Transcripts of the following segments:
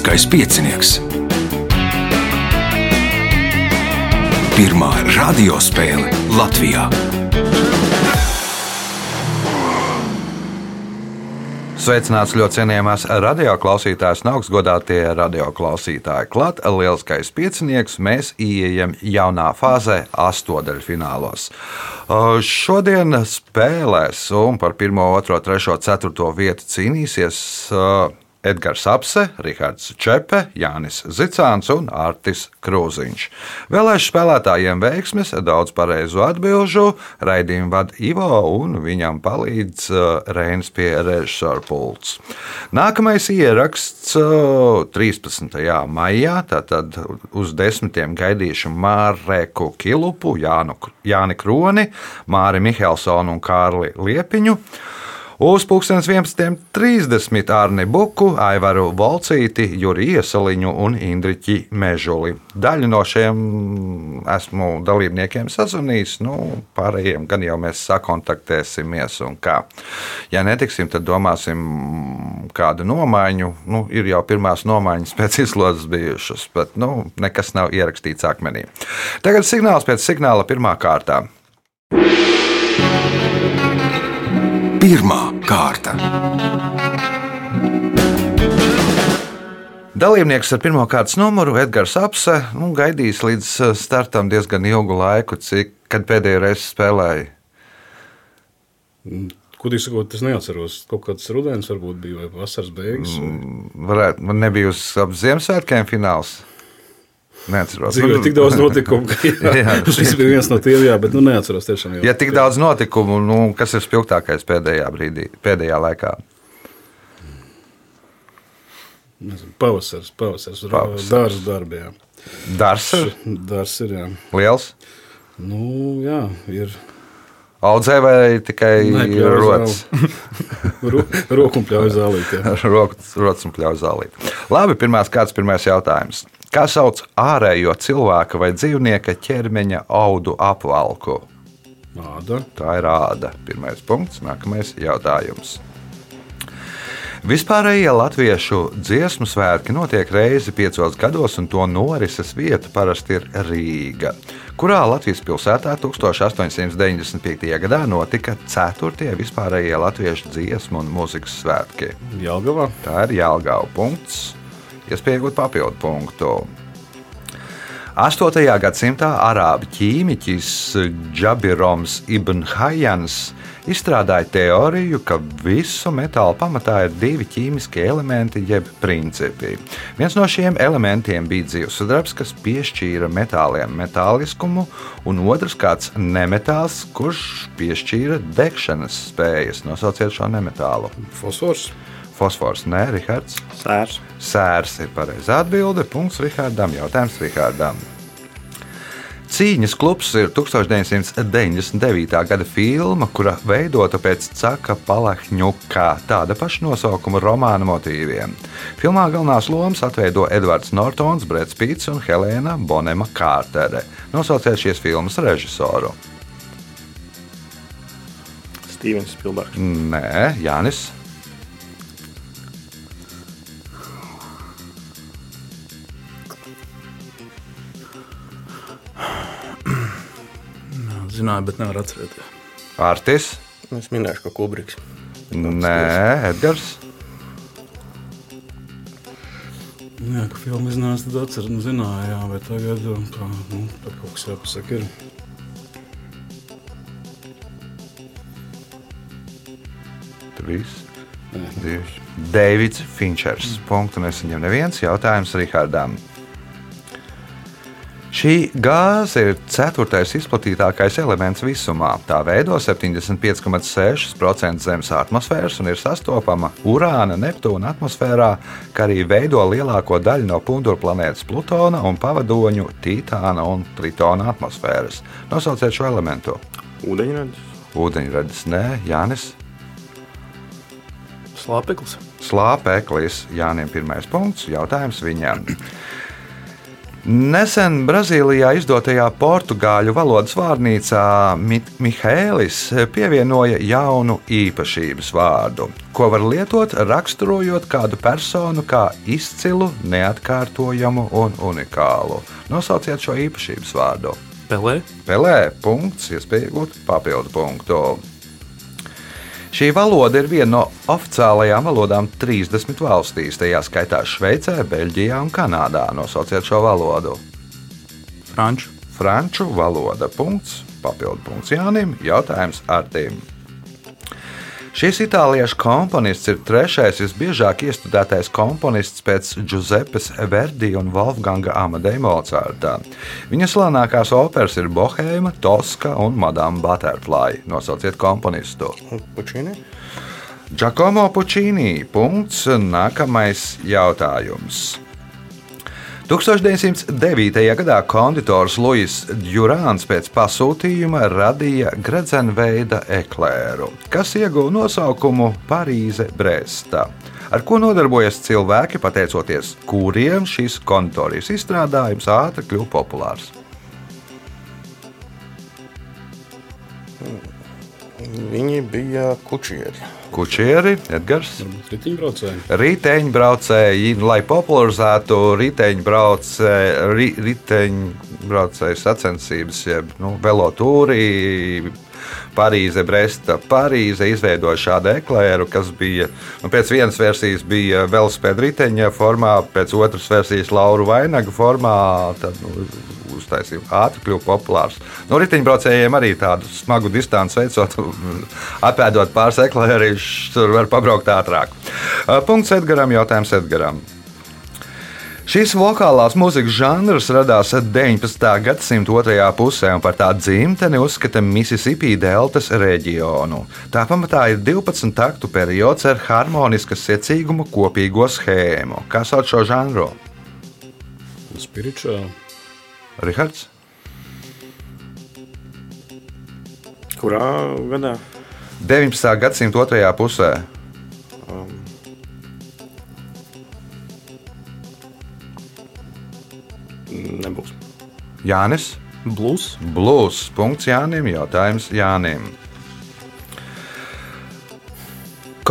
Lieliskais piecinieks. Pirmā radiospēle Latvijā. Sveicināts ļoti cienījamās radioklausītājas un augstgadātie radioklausītāji. Klāt lielskais piecinieks, mēs ieejam jaunā fāzē, astotdaļfinālos. Šodien spēlēs un par 1, 2, 3, 4 vietu cīnīsies Edgars Apse, Rihards Čepe, Jānis Zicāns un Artis Krūziņš. Vēlēšu spēlētājiem veiksmes, daudz pareizu atbilžu, raidījumu vada Ivo un viņam palīdz uh, Reinas pie režisora pults. Nākamais ieraksts 13. Uh, maijā, tātad uz desmitiem gaidīšu Mārēku Kilupu, Jānu, Jāni Kroni, Māri Mihelsonu un Kārli Liepiņu. Uz 11.30 Arni Buku, Aivaru Volcīti, Juriju Iesaliņu un Indriķi Mežuli. Daļu no šiem esmu dalībniekiem sazvanījis, nu, pārējiem gan jau mēs sakontaktēsimies un kā. Ja netiksim, tad domāsim kādu nomaiņu. Nu, ir jau pirmās nomaiņas pēc izlozes bijušas, bet nu, nekas nav ierakstīts akmenī. Tagad signāls pēc signāla pirmā kārtā. Pirmā kārta. Dalībnieks ar pirmā kārtas numuru Edgars Apse nu, gaidījis līdz uh, startam diezgan ilgu laiku, cik kad pēdējo reizi spēlēja. Kudīgi sakot, es neatceros. Kaut kāds rudens varbūt bija vai vasaras beigas. Mm, varētu, man nebija uz ap Ziemassvētkiem fināls. Neatceros. Dzīvē tik daudz notikumu, ka šis bija viens no tiem, jā, bet nu, neatceros tiešām. Jā. Ja tik daudz notikumu, nu, kas ir spilgtākais pēdējā brīdī, pēdējā laikā? Nezinu, Pavasaris, pavasaris, Pavasaris. dārza darbā. jā. Dars ir Dārs ir, jā. liels. Nu, jā, ir Audzē vai tikai Nē, pļauj rotas? ro, roku un pļauju zālīt. jā. Rokas un pļauj zālīt. Labi, pirmās kāds pirmais jautājums. Kā sauc ārējo cilvēka vai dzīvnieka ķermeņa audu apvalku? Āda. Tā ir āda. Pirmais punkts, nākamais jautājums. Vispārējie latviešu dziesmu svētki notiek reizi piecos gados, un to norises vieta parasti ir Rīga, kurā Latvijas pilsētā 1895. gadā notika 4. vispārējie latviešu dziesmu un mūzikas svētki. Jelgavā. Tā ir Jālgāva punkts, iespēja iegūt papildu punktu. 8. gadsimtā arābu ķīmiķis Džabiroms Ibn Hajans izstrādāja teoriju, ka visu metālu pamatā ir divi ķīmiskie elementi, jeb principi. Viens no šiem elementiem bija dzīvesudrabs, kas piešķīra metāliem metāliskumu, un otrs kāds nemetāls, kurš piešķīra degšanas spējas. Nosauciet šo nemetālu. Fosfors. Fosfors, nē, Rihards. Sērs. Sērs ir pareizā atbilde. Punkts Rihardam. Jautājums Rihardam. Cīņas klubs ir 1999. gada filma, kura veidota pēc Caka Palahņuka tāda paša nosaukuma romāna motīviem. Filmā galvenās lomas atveido Edvards Nortons, Brits Pīts un Helēna Bonema Kārtere. Nosauciet šīs filmas režisoru. Stīvens Spilbergs. Nē, Jānis. Zināju, bet nevar atcerēties. Artis. Es minēšu, ka Kubriks. Nē, Edgars. Jā, ka filma iznāca, tad atceros, nu, zināju, jā, bet tagad um, tā, nu, tā kaut kas jāpasaka. Ir. Trīs. Divi. Deivids Finčers. Punktu nesaņem neviens jautājums Rihardam. Šī gāze ir ceturtais izplatītākais elements visumā. Tā veido 75,6% Zemes atmosfēras un ir sastopama Urāna, Neptūna atmosfērā, kā arī veido lielāko daļu no pundura planētas Plutona un pavadoņu Titāna un Tritona atmosfēras. Nosauciet šo elementu. Ūdeņradis. Ūdeņradis, nē, Jānis. Slāpeklis. Slāpeklis Jānim pirmais punkts, jautājums viņam. Nesen Brazīlijā izdotajā portugāļu valodas vārnīcā Mi Mihēlis pievienoja jaunu īpašības vārdu, ko var lietot raksturojot kādu personu kā izcilu, neatkārtojamu un unikālu. Nosauciet šo īpašības vārdu. Pelē. Pelē, punkts, iespēja iegūt papildu punktu. Šī valoda ir viena no oficiālajām valodām 30 valstīs, tajā skaitā Šveicē, Beļģijā un Kanādā. Nosauciet šo valodu. Franču. Franču valoda. Punkts, papildu punkts Jānim. Jautājums Artim. Šis itāliešu komponists ir trešais visbiežāk iestudētais komponists pēc Giuseppes Verdi un Wolfganga Amadeja Mocarta. Viņa slavenākās operas ir Bohēma, Toska un Madame Butterfly. Nosauciet komponistu. Pučīni? Giacomo Puccini. Punkts. Nākamais jautājums. 1909. gadā konditors Luis Džurāns pēc pasūtījuma radīja gredzenveida eklēru, kas ieguva nosaukumu Parīze Bresta. Ar ko nodarbojas cilvēki, pateicoties kuriem šis konditorijas izstrādājums ātri kļuva populārs? Viņi bija kučieri. Kučieri, Edgars. Riteņbraucēji. Riteņbraucēji, lai popularizētu riteņbraucēju ri, riteņbraucēju sacensības, jeb nu, velotūri. Parīze, Bresta, Parīze izveidoja šādu eklēru, kas bija nu, pēc vienas versijas bija velospēda riteņa formā, pēc otras versijas Laura Vainaga formā. Tad, nu, uztaisīja, ātri kļuva populārs. No riteņbraucējiem arī tādu smagu distanci veicot, apēdot pāris eklērīšus, tur var pabraukt ātrāk. Punkts Edgaram, jautājums Edgaram. Šīs vokālās mūzikas žanrs radās 19. gadsimta otrajā pusē, un par tā dzimteni uzskata Mississippi deltas reģionu. Tā pamatā ir 12 taktu periods ar harmoniskas secīgumu kopīgo schēmu. Kā sauc šo žanru? Spirituāli. Rihards? Kurā gadā? 19. gadsimta otrajā pusē. Um, nebūs. Jānis? Blues. Blues. Punkts Jānim. Jautājums Jānim.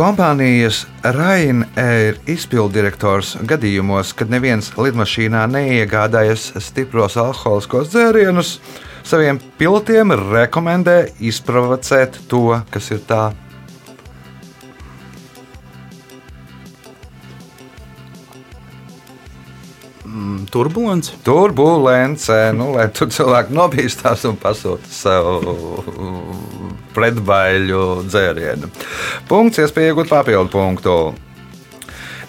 Kompānijas Ryanair izpilddirektors gadījumos, kad neviens lidmašīnā neiegādājas stipros alkoholiskos dzērienus, saviem pilotiem rekomendē izprovocēt to, kas ir tā. Turbulence. Turbulence, nu, lai tur cilvēki nobīstās un pasūta sev pretbaiļu dzērienu. Punkts, iespēja iegūt papildu punktu.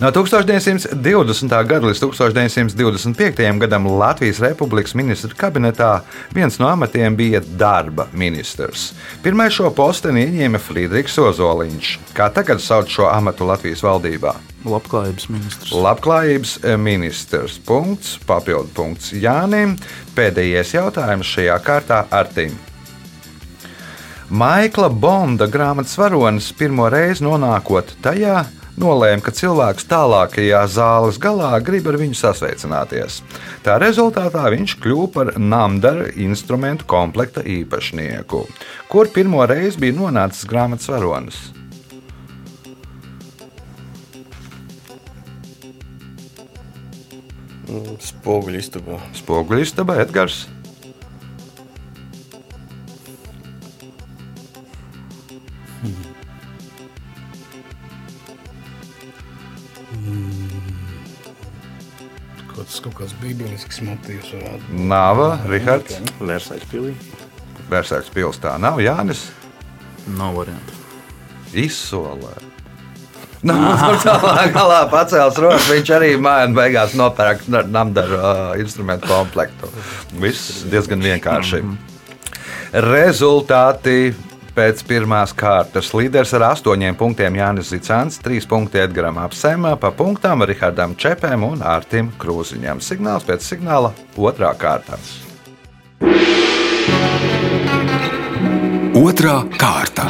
No 1920. gada līdz 1925. gadam Latvijas Republikas ministra kabinetā viens no amatiem bija darba ministrs. Pirmais šo posteni ieņēma Friedrichs Ozoliņš. Kā tagad sauc šo amatu Latvijas valdībā? Labklājības ministrs. Labklājības ministrs. Punkts, papildu punkts Jānim. Pēdējais jautājums šajā kārtā Artim. Maikla Bonda grāmatas varonis pirmo reizi nonākot tajā, nolēma, ka cilvēks tālākajā zāles galā grib ar viņu sasveicināties. Tā rezultātā viņš kļuva par Namdara instrumentu komplekta īpašnieku, kur pirmo reizi bija nonācis grāmatas varonis. Mm, Spoguļu istabā. Spoguļu istaba Edgars. Tas kaut kāds bībelisks motīvs. Nava, Rihards, Vērsais pilī. Vērsēks pilsētā nav Jānis. Nav variantu. Izsolē. Nu, tur tālāk galā pacēls rokas. Viņš arī mājā beigās nopērk namdaru uh, instrumentu komplektu. Viss diezgan vienkārši. Rezultāti pēc pirmās kārtas. Līderis ar astoņiem punktiem Jānis Zicants, trīs punkti Edgars Apsēmā, pa punktām Rihardam Čepēm un Ārtim Krūziņam. Signāls pēc signāla otrā kārta. Otra kārta.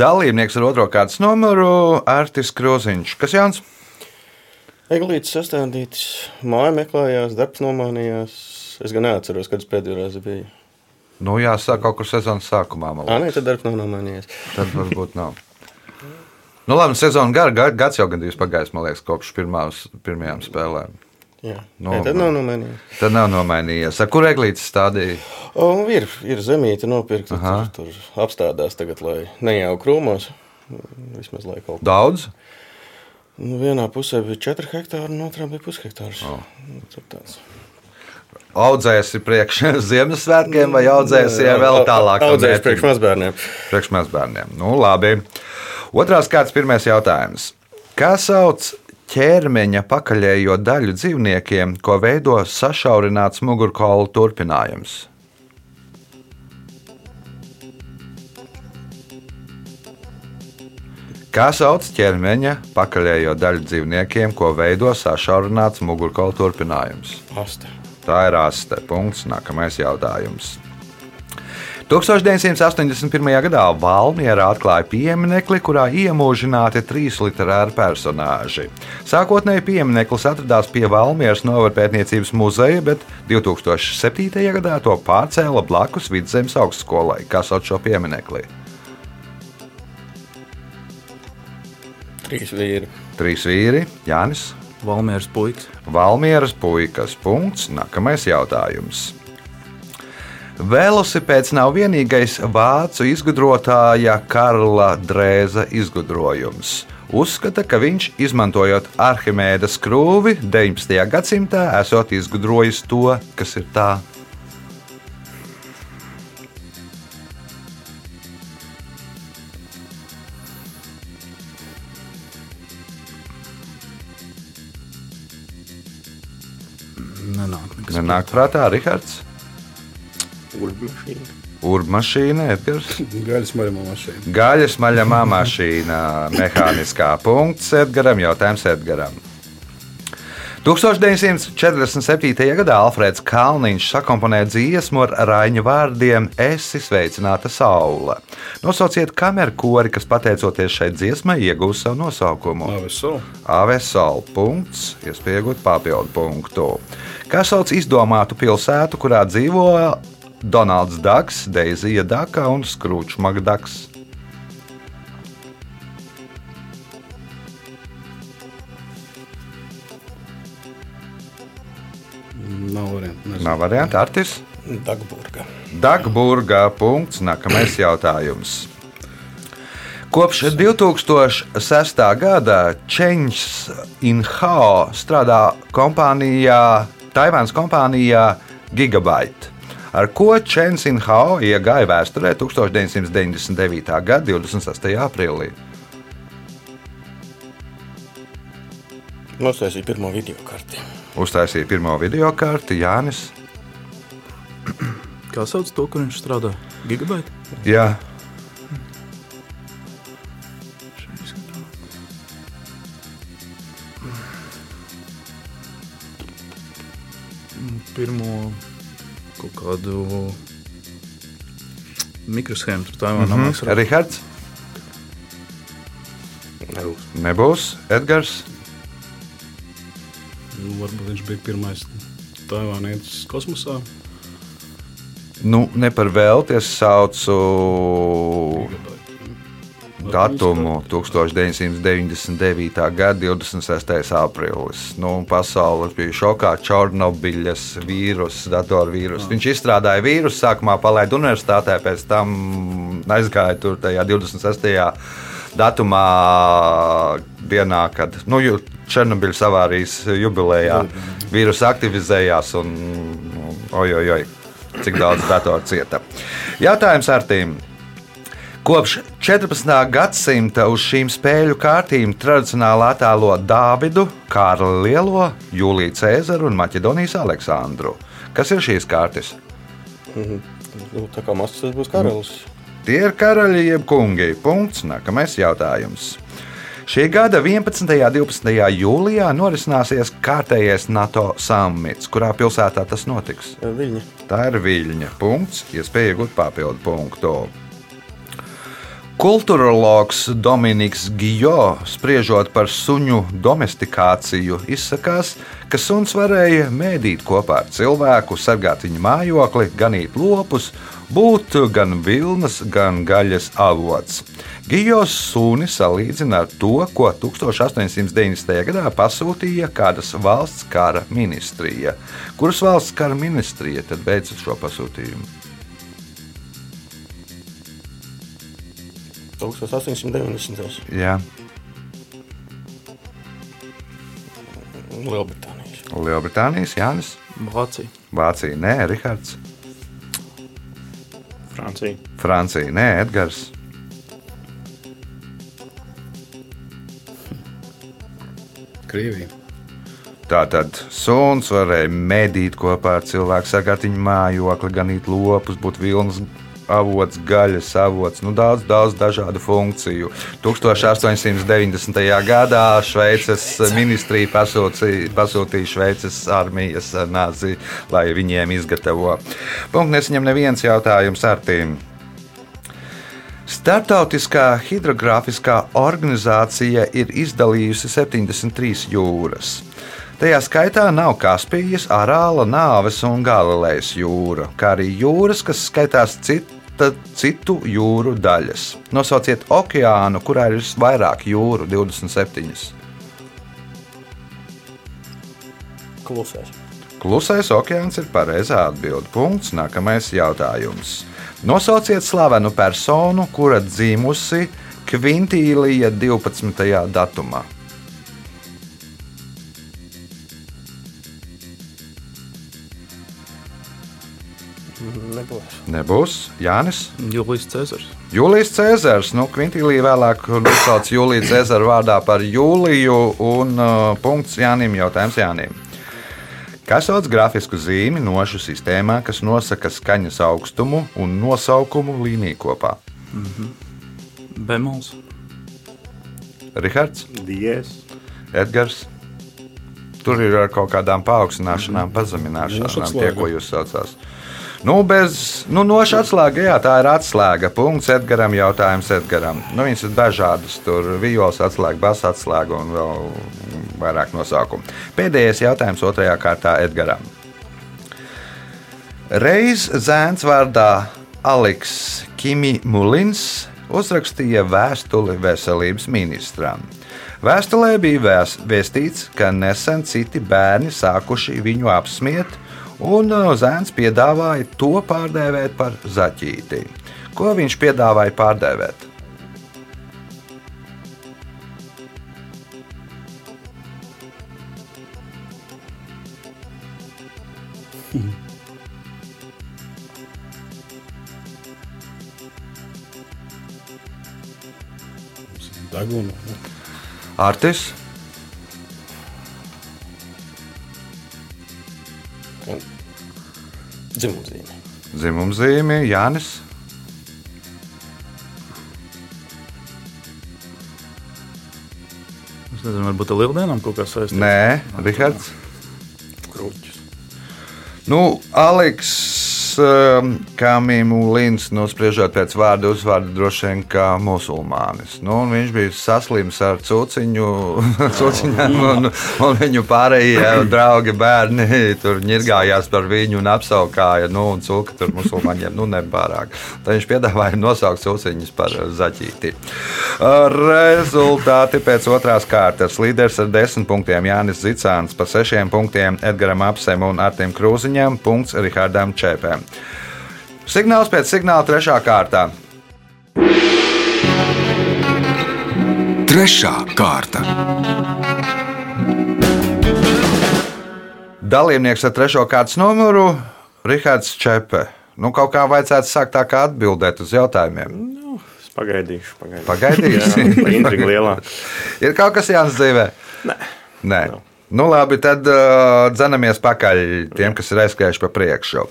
Dalībnieks ar otro kārtas numuru Ārtis Krūziņš. Kas Jānis? Eglītis sastādīts, māja meklējās, darbs nomainījās. Es gan neatceros, kad es pēdējo reizi biju. Nu, jāsāk kaut kur sezonas sākumā. liekas. nē, tad darbs nav nomainījies. Tad varbūt nav. Nu, labi, sezona gara, ga- gads jau gandrīz pagājis, man liekas, kopš pirmās, pirmajām spēlēm. Jā, No, nē, tad nav nomainījies. Tad nav nomainījies. Ar kur eglītis stādīja? O, ir, ir zemīte nopirkta. Tur, tur apstādās tagad, lai nejaukt krūmos. Vismaz lai kaut kā. Daudz. Nu, vienā pusē bija 4 hektāri, un otrā bija pushektārs. Oh. Tāds. Audzēsi priekš Ziemassvētkiem vai audzēsi vēl tālāk? Audzējis priekš mazbērniem. Priekš mazbērniem. Nu, labi. Otrās kārtas, pirmais jautājums. Kā sauc ķermeņa pakaļējo daļu dzīvniekiem, ko veido sašaurināts mugurkaula turpinājums? Kā sauc ķermeņa pakaļējo daļu dzīvniekiem, ko veido sašaurināts mugurkaula turpinājums? Aste. Tā ir aste. Punkts. Nākamais jautājums. 1981. gadā Valmiera atklāja pieminiekli, kurā iemūžināti trīs literāri personāži. Sākotnēji piemineklis atradās pie Valmieras novērpētniecības muzeja, bet 2007. gadā to pārcēla blakus Vidzemes augstskolai. Kas sauc šo pieminekli? Trīs vīri. Trīs vīri, Jānis, Valmieras puikas. Valmieras puikas. Punkts. Nākamais jautājums. Velosipēds nav vienīgais vācu izgudrotāja Karla Drēza izgudrojums. Uzskata, ka viņš, izmantojot Arhimēda skrūvi, 19. gadsimtā esot izgudrojis to, kas ir tā. Nenāk. Nenāk prātā Rihards, Urbmašīna. Urmašīna, Edgars. Gaļas maļamā mašīna. Gaļas maļamā mašīnā, mehāniskā punkts Edgaram, jautājums Edgaram. 1947. gadā Alfrēds Kalniņš sakomponēja dziesmu ar raiņu vārdiem Esi sveicināta saule. Nosauciet kameru kori, kas pateicoties šai dziesmai iegūst savu nosaukumu. Aveso. AVSOL punkts, iespējot papildu punktu. Kā sauc izdomātu pilsētu, kurā dzīvo Donalds Daks, Deizija Daka un Skrūčs Magdaks? Nav variantu. Artis. Dagburga. Dagburgā punkts. Nākamais jautājums. Kopš 2006. gada Čenčs Inhao strādā kompānijā, Taivānas kompānijā Gigabyte. Ar ko Čens Inhao iegāja vēsturē 1999. gada 26. aprīlī? Nostaisīja pirmo video karti. Uztaisīja pirmo video karti Jānis. Kā sauc to, kur viņš strādā? Gigabaita? Jā, Pirmo kaut kādu mikroshēmu tur tā jau nav. mm -hmm. Rihards. Nebūs. Nebūs Edgars. Varbūt viņš bija pirmais Taivānietis kosmosā. Nu, ne par velti es saucu datumu 1999. gada 26. aprīlis. Nu, pasaule bija šokā. Černobiļas vīruss, datorvīruss. Viņš izstrādāja vīrusu, sākumā palaida universitātē, pēc tam aizgāja tur tajā 26. datumā, dienā, kad nu, Černobiļas avārijas jubilejā vīruss aktivizējās un oj, oj, oj, cik daudz datoru cieta. Jautājums ar tīm. Kopš 14. gadsimta uz šīm spēļu kārtīm tradicionāli attēlo Dāvidu, Kārli Lielo, Jūliju Cēzaru un Maķedonijas Aleksandru. Kas ir šīs kārtas? Nu, tā kā tas būs karalis. Tie ir karaļi jeb kungi. Punkts. Nākamais jautājums. Šī gada 11. un 12. jūlijā norisināsies kārtējais NATO samits, kurā pilsētā tas notiks. Viņa. Tā ir viļņa. Punkts. Iespēja iegūt papildu punktu. Kultūrologs Dominiks Gijo, spriežot par suņu domestikāciju, izsakās, ka suns varēja mēdīt kopā ar cilvēku, sargāt viņa mājokli, ganīt lopus, būt gan vilnas, gan gaļas avots. Gijos suni salīdzina ar to, ko 1890. gadā pasūtīja kādas valsts kara ministrija. Kuras valsts kara ministrija tad veica šo pasūtījumu? 1890. Jā, Lielbritānijas. Lielbritānijas, Jānis, Vācija. Vācija, nē, Rihards, Francija. Francija, nē, Edgars. Krievija. Tātad suns varēja medīt kopā ar cilvēku, sagāt viņa mājokli, ganīt lopus, būt vilnas avots, gaļas avots, nu daudz, daudz dažādu funkciju. 1890. gadā Šveices ministrija pasūtīja, pasūtīja Šveices armijas nāzi, lai viņiem izgatavo. Punkts nesaņem neviens jautājums ar tīm. Startautiskā hidrogrāfiskā organizācija ir izdalījusi 73 jūras. Tajā skaitā nav Kaspijas, Arāla, Nāves un Galilejas jūra, kā arī jūras, kas skaitās cita, citu jūru daļas. Nosauciet okeānu, kurā ir vairāk jūru, 27. Klusais. Klusais okeāns ir pareizā atbilde. Punkts. Nākamais jautājums. Nosauciet slavenu personu, kura dzimusi Kvintīlija 12. datumā. Nebūs. Nebūs Jānis. Jūlijas Cēzars. Jūlijas Cēzars, nu, Kvintīlija vēlāk nosauc Jūliju Cēzaru vārdā par Jūliju, un uh, punkts Jānim jautājums Jānim. Kas sauc grafisku zīmi nošu sistēmā, kas nosaka skaņas augstumu un nosaukumu līniju kopā? Bemols. Rihards, Dies. Edgars. Tur ir ar kaut kādām paaugstināšanām, pazemināšanām, Nošu tie, ko jūs saucāt. Nu, bez nu, noša atslēga, jā, tā ir atslēga. Punkts Edgars. Jautājums Edgars. Nu, viņas ir dažādas. Tur vijos atslēga, basa atslēga un vēl vairāk nosaukumu. Pēdējais jautājums otrajā kārtā Edgaram. Reiz zēns vārdā Aleks Kimi Mulins uzrakstīja vēstuli veselības ministram. Vēstulē bija vēs, vēstīts, ka nesen citi bērni sākuši viņu apsmiet, un uh, zēns piedāvāja to pārdēvēt par zaķīti. Ko viņš piedāvāja pārdēvēt? Degunu. Artis, Dzimumzīme. dzimumzīme, Jānis, Es nezinu, varbūt ar lieldienām kaut kā saistīts. Nē, Rihards. Kruķis. Nu, Aleks um, Kamīmulins, nu, spriežot pēc vārdu uzvārdu, droši vien kā musulmānis. Nu, viņš bija saslims ar cūciņu, cūciņām, un, un viņu pārējie draugi bērni tur ņirgājās par viņu un apsaukāja, nu, un cūka tur musulmaņiem, nu, nepārāk. Tad viņš piedāvāja nosaukt cūciņus par zaķīti. Rezultāti pēc otrās kārtas. Līderis ar desmit punktiem Jānis Zicāns, pa sešiem punktiem Edgaram Apsem un Artim Krūziņam, punkts Rihardam Čēpēm. Signāls pēc signāla trešā kārtā. Trešā kārta. Dalībnieks ar trešo kārtas numuru - Rihards Čepe. Nu, kaut kā vajadzētu sākt tā kā atbildēt uz jautājumiem. Es pagaidīšu. pagaidīšu. Pagaidīsi. Jā, tā intriga lielā. Ir kaut kas Jānis dzīvē? Nē. Nē. Nu, labi, tad uh, dzenamies pakaļ tiem, kas ir aizskrējuši pa priekšu.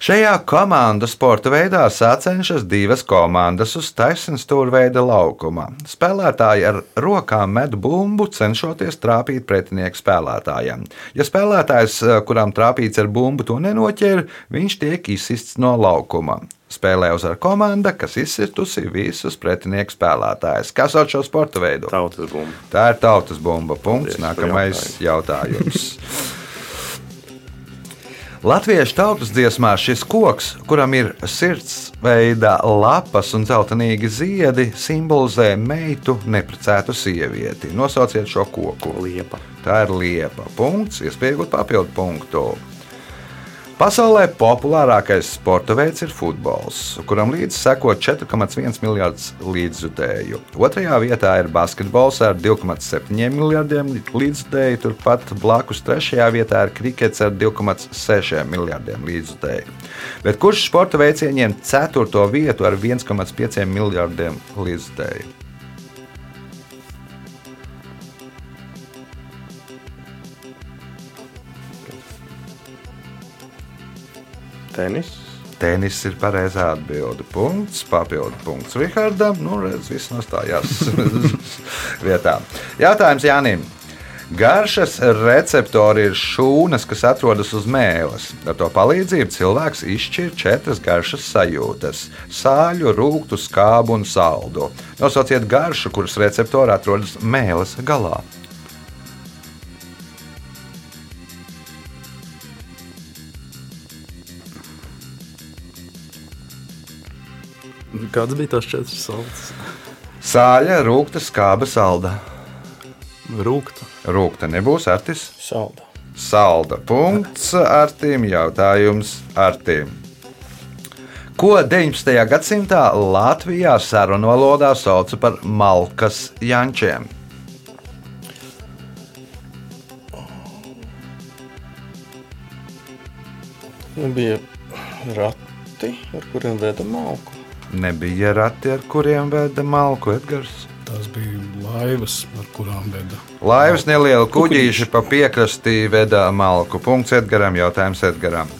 Šajā komandu sporta veidā sacenšas divas komandas uz taisnstūra veida laukuma. Spēlētāji ar rokām met bumbu, cenšoties trāpīt pretinieku spēlētājiem. Ja spēlētājs, eh, kuram trāpīts ar bumbu, to nenoķer, viņš tiek izsists no laukuma. Spēlē uzvar komanda, kas izsitusi visus pretinieku spēlētājus. Kas sauc šo sporta veidu? Tautas bumba. Tā ir tautas bumba. Punkts. Paldies Nākamais jautājums. Latviešu tautas dziesmā šis koks, kuram ir sirds veida lapas un zeltainīgi ziedi, simbolizē meitu, neprecētu sievieti. Nosauciet šo koku. Liepa. Tā ir liepa. Punkts, iespējot papildu punktu. Pasaulē populārākais sporta veids ir futbols, kuram līdzi seko 4,1 miljardus līdzjutēju. Otrajā vietā ir basketbols ar 2,7 miljardiem līdzjutēju, turpat blakus trešajā vietā ir krikets ar 2,6 miljardiem līdzjutēju. Bet kurš sporta veids ieņem 4. vietu ar 1,5 miljardiem līdzjutēju? Tenis. Tenis ir pareizā atbilde. Punkts, papildu punkts Rihardam. Nu, redz, viss nostājās vietā. Jautājums Jānim. Garšas receptori ir šūnas, kas atrodas uz mēles. Ar to palīdzību cilvēks izšķir četras garšas sajūtas - sāļu, rūkstu, skābu un saldu. Nosauciet garšu, kuras receptori atrodas mēles galā. Kāds bija tas četras salds? Sāļa, rūksta, skāba, salda. Rūkta. Rūkta nebūs artis. Salda. Salda punkts Artim. Jautājums Artim. Ko 19. gadsimtā Latvijā sarunu valodā sauca par malkas jančiem? Nu, bija rati, ar kuriem veda malku. Nebija rati, ar kuriem veda malku Edgars. Tās bija laivas, ar kurām veda. Laivas neliela kuģīša pa piekrastī veda malku. Punkts Edgaram. Jautājums Edgaram.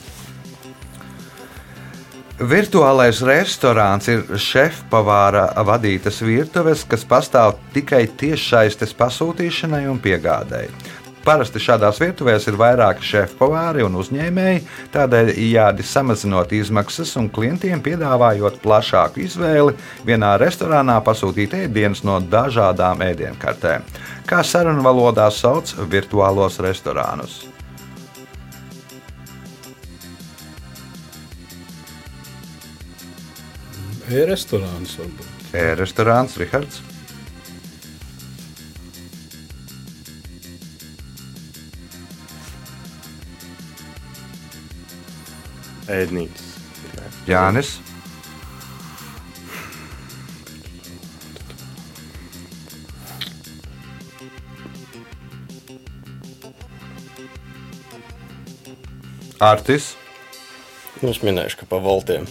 Virtuālais restorāns ir šefpavāra vadītas virtuves, kas pastāv tikai tiešsaistes pasūtīšanai un piegādēji. Parasti šādās virtuvēs ir vairāki šefpavāri un uzņēmēji, tādēļ jādi samazinot izmaksas un klientiem piedāvājot plašāku izvēli, vienā restorānā pasūtīt ēdienus no dažādām ēdienkartēm. Kā sarunu valodā sauc virtuālos restorānus? E-restorāns varbūt. E-restorāns Rihards. Ēdnīcas. Jānis. Artis. Nu, es minēšu, ka pa voltiem.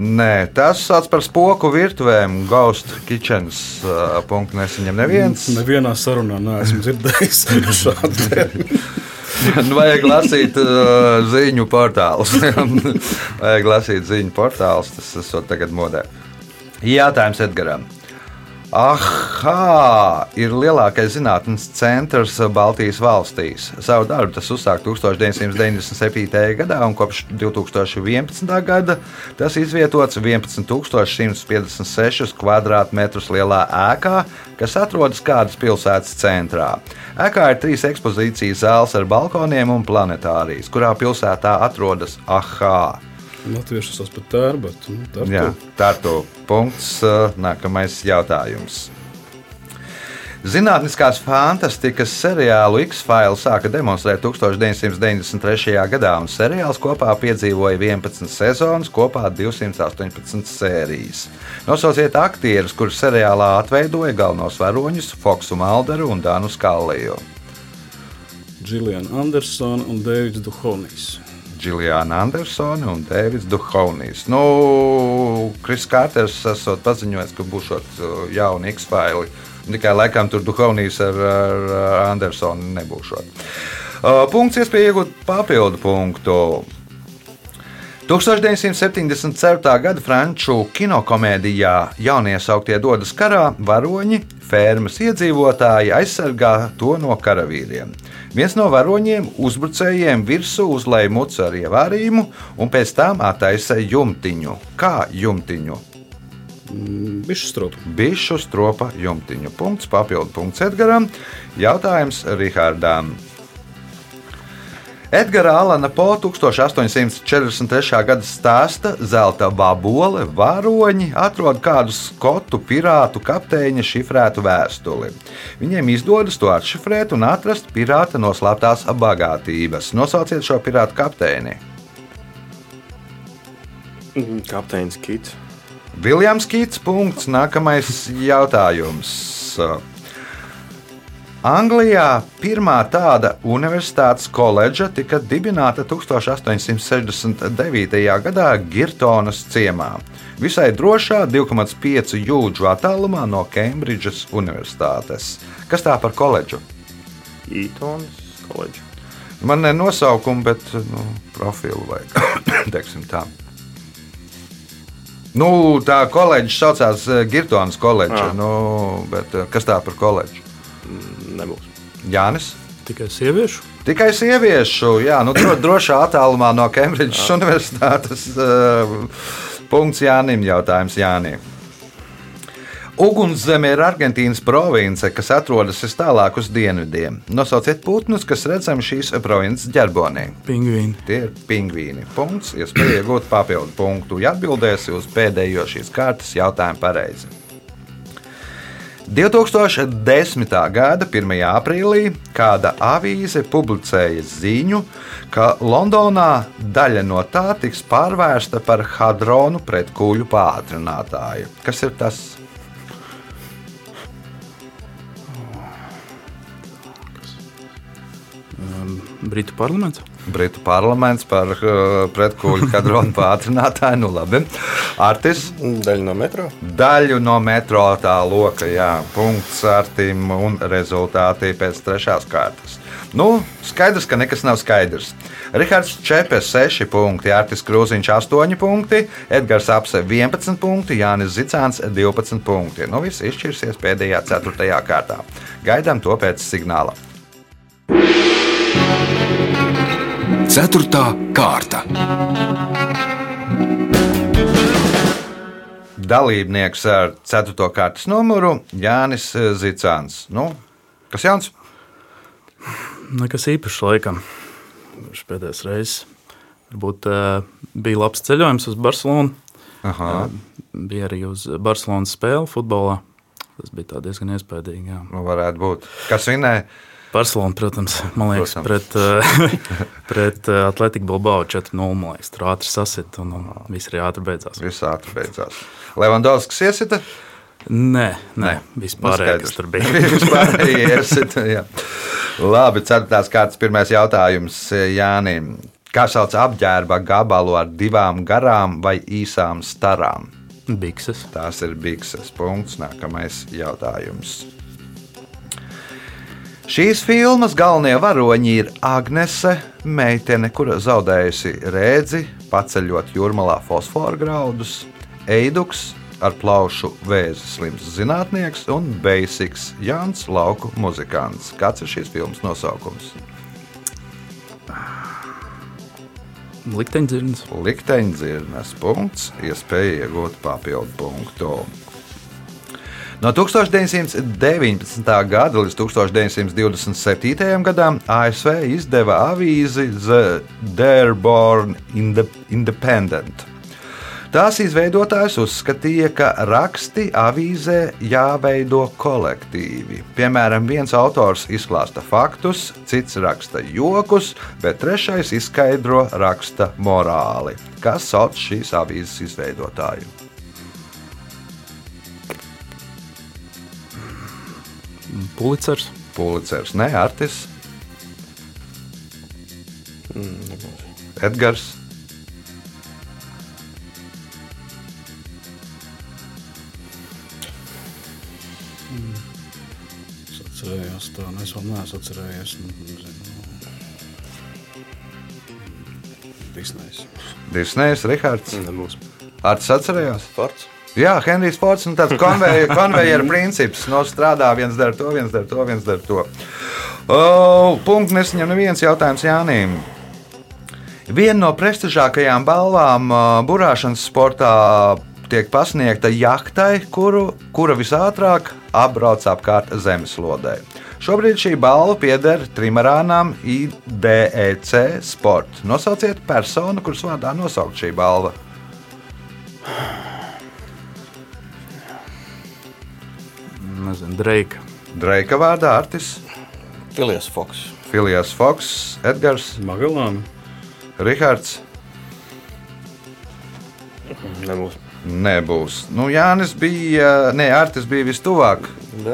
Nē, tas sauc par spoku virtuvēm. Ghost Kitchens. Uh, punktu nesaņem neviens. Nevienā sarunā neesmu dzirdējis šādu vajag lasīt uh, ziņu portālus. vajag lasīt ziņu portālus. Tas esot tagad modē. Jātājums Edgaram. Aha, ir lielākais zinātnīs centrs Baltijas valstīs. Savu darbu tas uzsāka 1997. gadā, un kopš 2011. gada tas izvietots 11,156 km2 lielā ēkā, kas atrodas kādas pilsētas centrā. Ēkā ir trīs ekspozīcijas zāles ar balkoniem un planetārijas, kurā pilsētā atrodas Aha. Latviešu sauc par tēru, bet nu, tā Jā, tā ir punkts. uh, Nākamais jautājums. Zinātniskās fantastikas seriālu X-Files sāka demonstrēt 1993. gadā, un seriāls kopā piedzīvoja 11 sezonas, kopā 218 sērijas. Nosauciet aktierus, kurus seriālā atveidoja galvenos varoņus Foksu Malderu un Dānu Skalliju. Džiljana Andersona un Deivids Duhovnijs. Džiljāna Andersone un Dēvids Duhovnijs. Nu, Kris Kārters esot paziņojis, ka būs jauni X-File. Tikai laikam tur Duhovnijs ar, ar, ar Andersonu nebūšot. Uh, Punkts iespēja iegūt papildu punktu. 1974. gada franču kinokomēdijā Jauniesauktie dodas karā varoņi, fermas iedzīvotāji aizsargā to no karavīriem. Viens no varoņiem uzbrucējiem virsū uzlēja mucu ar ievārījumu un pēc tam attaisa jumtiņu. Kā jumtiņu? Bišu stropu. Bišu stropa jumtiņu. Punkts, papildu punkts Edgaram. Jautājums Rihardām. Edgara Alana Po 1843. gada stāsta Zelta babole varoņi atrod kādu skotu pirātu kapteiņa šifrētu vēstuli. Viņiem izdodas to atšifrēt un atrast pirāta noslēptās bagātības. Nosauciet šo pirātu kapteini. Mhm, Kapteinis Kits. Viljams Kits. Punkts. Nākamais jautājums. Anglijā pirmā tāda universitātes koledža tika dibināta 1869. gadā Girtonas ciemā. Visai drošā 2,5 jūdžu attālumā no Kembridžas Universitātes. Kas tā par koledžu? Ītons koledža. Man ne nosaukumu, bet nu, profilu vajag. teiksim tā. Nu, tā koledža saucās eh, Girtonas koledža. Ah. Nu, bet, eh, kas tā par koledžu? Nebūs. Jānis. Tikai sieviešu. Tikai sieviešu, jā, nu, dro, drošā attālumā no Kembridžas Universitātes. Uh, punkts Jānim, jautājums Jānim. Ugunszeme ir Argentīnas province, kas atrodas vis tālāk uz dienvidiem. Nosauciet putnus, kas redzami šīs provinces ģerbonī. Pingvīni. Tie ir pingvīni. Punkts, iespēja iegūt papildu punktu, ja atbildēsi uz pēdējo šīs kārtas jautājumu pareizi. 2010. gada 1. aprīlī kāda avīze publicēja ziņu, ka Londonā daļa no tā tiks pārvērsta par hadronu pretkuģu pātrinātāju. Kas ir tas? Britu parlaments. Britu parlaments par uh, pretkuģu hadronu pātrinātāju. Nu, labi. Artis. Daļa no metro. Daļu no metro tā loka, jā, punkts Artim un rezultāti pēc trešās kārtas. Nu, skaidrs, ka nekas nav skaidrs. Rihards Čepes 6 punkti, Artis Krūziņš 8 punkti, Edgars Apse 11 punkti, Jānis Zicāns 12 punkti. Nu, viss izšķirsies pēdējā ceturtajā kārtā. Gaidām to pēc signāla. Ceturtā kārta. Dalībnieks ar 4. kārtas numuru Jānis Zicāns. Nu, kas jauns? Nekas īpašs laikam. Kurš pēdējais reizes. Varbūt uh, bija labs ceļojums uz Barcelonu. Aha. Uh, bija arī uz Barcelonas spēli futbolā. Tas bija diezgan iespaidīgi. Jā. Nu, varētu būt. Kas vinēja? Barcelona, protams, man liekas, Protams. pret, uh, pret uh, Atletiku Bilbao 4-0. Man liekas, tur ātri sasit un, un viss arī ātri beidzās. Viss ātri beidzās. Levandovskis iesita? Nē, nē, vispār Nu, kas tur bija. Vispārējie iesita. Labi, ceturtās kārtas pirmais jautājums Jānim. Kā sauc apģērba gabalu ar divām garām vai īsām starām? Bikses. Tās ir bikses. Punkts. Nākamais jautājums. Šīs filmas galvenie varoņi ir Agnese, meitene, kura zaudējusi rēdzi, paceļot jūrmalā fosforu graudus, Eiduks, ar plaušu vēzi slims zinātnieks un Basics Jānis Lauku muzikants. Kāds ir šīs filmas nosaukums? Likteņdzirns. Likteņdzirnes punkts, iespēja iegūt papildu punktu. No 1919. gada līdz 1927. gadam ASV izdeva avīzi The Dearborn Inde- Independent. Tās izveidotājs uzskatīja, ka raksti avīzē jāveido kolektīvi. Piemēram, viens autors izklāsta faktus, cits raksta jokus, bet trešais izskaidro raksta morāli. Kas sauc šīs avīzes izveidotāju? Pulicers. Pulicers, ne Artis, Edgars. Es atcerējos to, nu, es vēl neesmu atcerējies. nu, nezinu. Disneys. Disneys, Rihards. Nebūs. Arts atcerējās? Forts. Jā, Henrijs Fords un tāds konveja, konvejeru princips. No strādā viens dara to, viens dara to, viens dara to. O, punkts nesaņem neviens jautājums Jānim. Viena no prestižākajām balvām burāšanas sportā tiek pasniegta jahtai, kuru, kura visātrāk apbrauc apkārt zemeslodē. Šobrīd šī balva pieder trimarānām IDEC Sport. Nosauciet personu, kuras vārdā nosaukt šī balva. Nezinu, Dreika. Dreika vārdā Artis, Filijas Foks. Filijas Foks, Edgars, Magelāna. Rihards. Nebūs. Nebūs. Nu, Jānis bija, nē, Artis bija vistuvāk.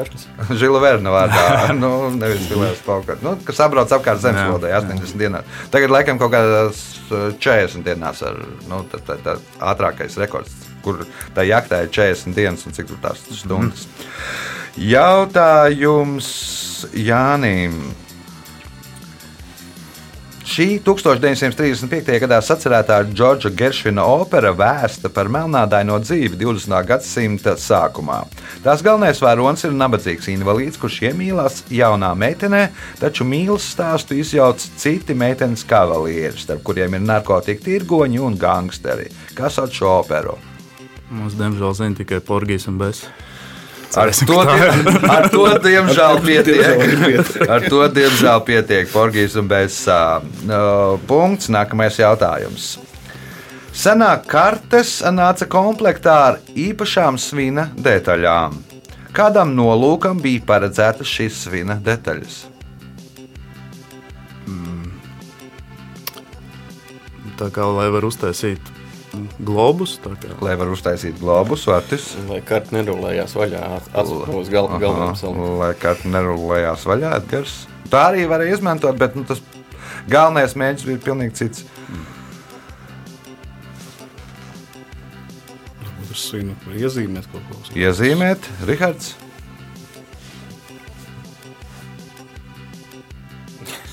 Žila Verna vārdā. nu, nevis Filijas Foks. Nu, kas apbrauc apkārt zemeslodē 80 dienās. Tagad laikam kaut kādās uh, 40 dienās ar nu, tā, tā, tā ātrākais rekords, kur tā jaktā ir 40 dienas un cik tur tās stundas. Jautājums Jānim. Šī 1935. gadā sacerētā Džordža Geršvina opera vēsta par melnādaino dzīvi 20. gadsimta sākumā. Tās galvenais varonis ir nabadzīgs invalīds, kurš iemīlās jaunā meitenē, taču mīlestības stāstu izjauc citi meitenes kavalieri, starp kuriem ir narkotiku tirgoņi un gangsteri. Kas sauc šo operu? Mums, diemžēl, zina tikai Porgijas un Bēs. Ar to, ar to diemžēl pietiek. Ar to diemžēl pietiek. Porgijas un bez uh, punkts. Nākamais jautājums. Senāk kartes nāca komplektā ar īpašām svina detaļām. Kādam nolūkam bija paredzētas šīs svina detaļas? Tā kā lai var uztaisīt globus, Lai var uztaisīt globus, vatis. Lai karta nerulējās vaļā uz gal, salām. Lai karta nerulējās vaļā, Edgars. Tā arī varēja izmantot, bet nu, tas galvenais mērķis bija pilnīgi cits. Var iezīmēt kaut ko. Iezīmēt, Rihards.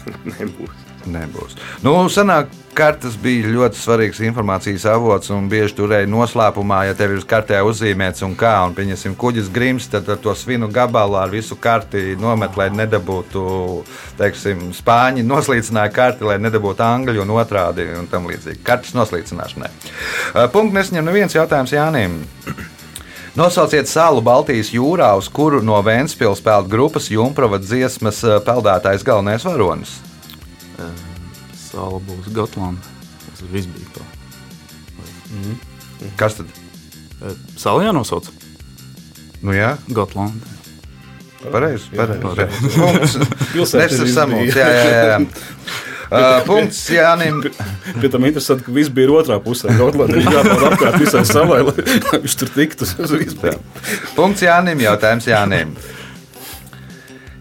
Nebūs. Nebūs. Nu, senāk kartes bija ļoti svarīgs informācijas avots un bieži turēja noslēpumā, ja tev ir uz kartē uzzīmēts un kā, un pieņemsim kuģis grims, tad ar to svinu gabalu ar visu karti nomet, lai nedabūtu, teiksim, spāņi noslīcināja karti, lai nedabūtu angļu un otrādi un tam līdzīgi. Kartes noslīcināšanai. Uh, Punkts nesaņem neviens jautājums Jānim. Nosauciet salu Baltijas jūrā, uz kuru no Vēncpils peld grupas Junkrova dziesmas uh, peldētājs galvenais varonis. Sāla būs Gotlanda. Tas viss bija tā. Kas tad? Sāla jānosauc Nu, jā, Gotlanda. pareizi. Pareizi. Nesas ir samults. Jā, jā, jā. Uh, punkts Jānim. Pie tam interesanti, ka viss bija ir otrā pusē. Gotlandē bija jāpār apkārt visai salai, lai, viņš tur tiktu. Punkts Jānim. Jautājums Jānim.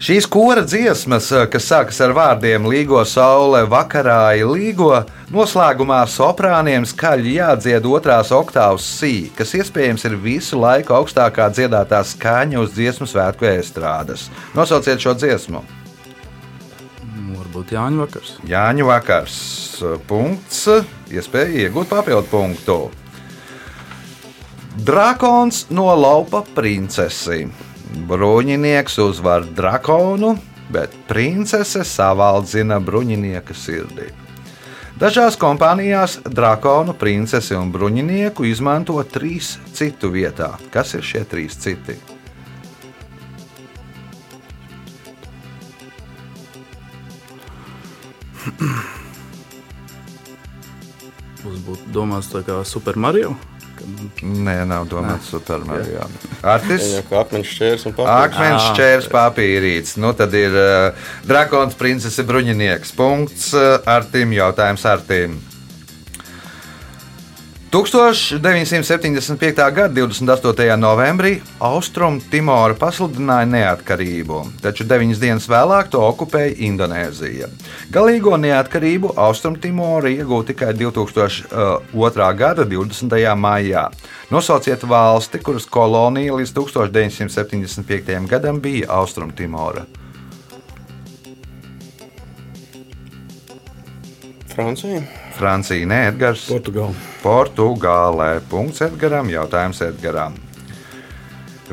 Šīs kora dziesmas, uh, kas sākas ar vārdiem Līgo saule, vakarāja līgo, noslēgumā soprāniem skaļi jādzied otrās oktāvas sī, kas iespējams ir visu laiku augstākā dziedātā skaņa uz dziesmu svētku estrādes. Nosauciet šo dziesmu. Nu, Varbūt Jāņa vakars. Jāņu vakars. Punkts. Iespēja iegūt papildu punktu. Drakons no laupa princesi. Bruņinieks uzvar drakonu, bet princese savaldzina bruņinieka sirdī. Dažās kompānijās drakonu, princesi un bruņinieku izmanto trīs citu vietā. Kas ir šie trīs citi? Mums būtu domāts tā kā Super Mario. Nē, nav domāts supermarketā. Artis? Jā, kā akmeņš šķērs un papīrs. Akmens čērs papīrīts. Nu, tad ir uh, Drakons, princese bruņinieks. Punkts uh, Artim. Jautājums Artim. 1975. gada 28. novembrī Austrum Timora pasludināja neatkarību, taču deviņas dienas vēlāk to okupēja Indonēzija. Galīgo neatkarību Austrum Timora iegūta tikai 2002. gada 20. maijā. Nosauciet valsti, kuras kolonija līdz 1975. gadam bija Austrum Timora. Francija. Francija, nē, Edgars. Portugāla. Portugālē. Punkts Edgaram, jautājums Edgaram.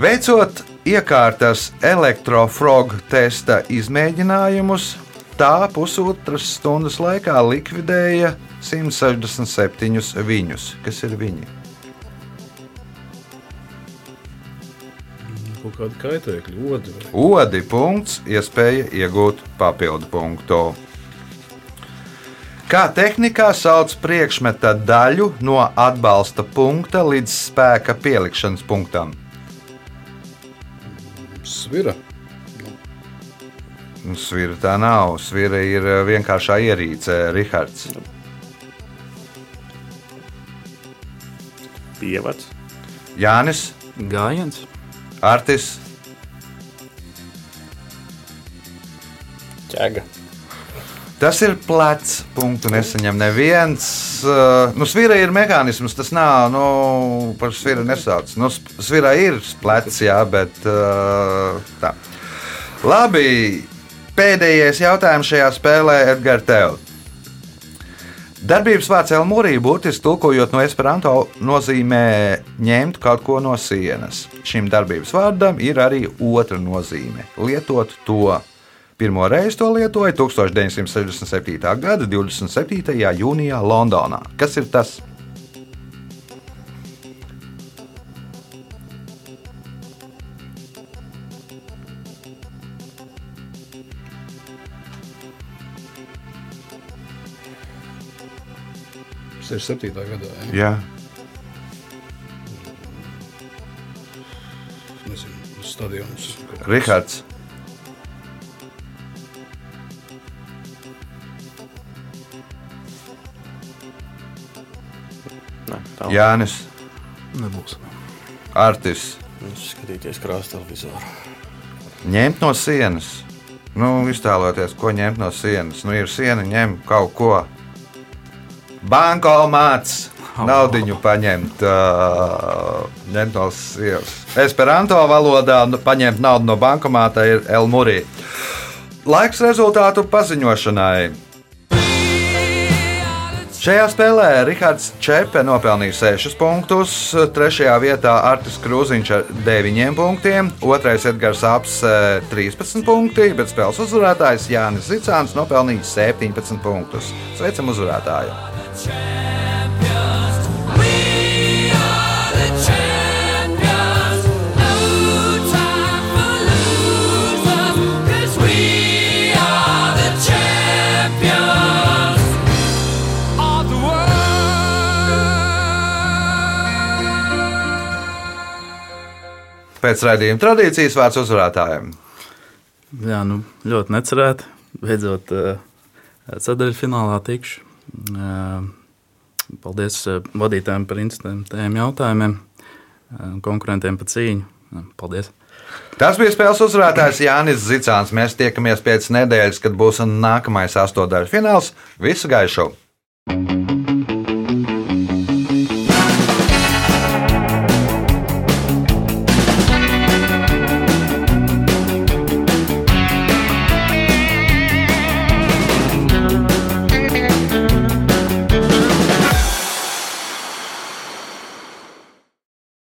Veicot iekārtas elektrofrog testa izmēģinājumus, tā pusotras stundas laikā likvidēja 167 viņus. Kas ir viņi? Kaut kāda kaitēkļa, odi. Odi punkts, iespēja iegūt papildu punktu. Kā tehnikā sauc priekšmeta daļu no atbalsta punkta līdz spēka pielikšanas punktam? Svira. Nu, Svira tā nav. Svira ir eh, vienkāršā ierīce, Rihards. Pievads. Jānis, Gājiens. Artis, Ķēga. Tas ir plecs. Punktu nesaņem neviens. Uh, Nu, svira ir mehānisms, tas nav. Nu, par sviru nesauc. Nu, svira ir plecs, jā, bet uh, tā. Labi. Pēdējais jautājums šajā spēlē Edgars tev. Darbības vārds Elmūrī būtiski tulkojot no esperanto nozīmē ņemt kaut ko no sienas. Šim darbības vārdam ir arī otra nozīme - lietot to. Pirmo reizi to lietoja 1967. gada 27. jūnijā Londonā. Kas ir tas? Tas ir 7. gadā. Ja? Jā, Nezinu, stadions. Rihards. Tā Jānis, Nebūs. Artis. Skatīties krāsa televizoru. Ņemt no sienas. Nu, iztēloties, ko ņemt no sienas. Nu, ir siena, ņem kaut ko. Bankomāts. Naudiņu paņemt, uh, ņemt no sienas. Esperanto valodā nu, paņemt naudu no bankomāta ir Elmurī. Laiks rezultātu paziņošanai. Šajā spēlē Rahards Čepe nopelnīja 6 punktus, 3. vietā Artis Krūziņš ar 9 punktiem, 2. Edgars Aps eh, 13 punkti, bet spēles uzvarētājs Jānis Zicāns nopelnīja 17 punktus. Sveicam uzvarētāju! Pēc raidījuma tradīcijas vārds uzvarētājiem. Jā, nu, ļoti necerēti. Beidzot, sadaļfinālā tikšu. Eh, Paldies eh, vadītājiem par interesantiem jautājumiem, eh, konkurentiem par cīņu. Paldies! Tas bija spēles uzvarētājs Jānis Zicāns. Mēs tiekamies pēc nedēļas, kad būs nākamais astotdaļu fināls. Visu gaišu!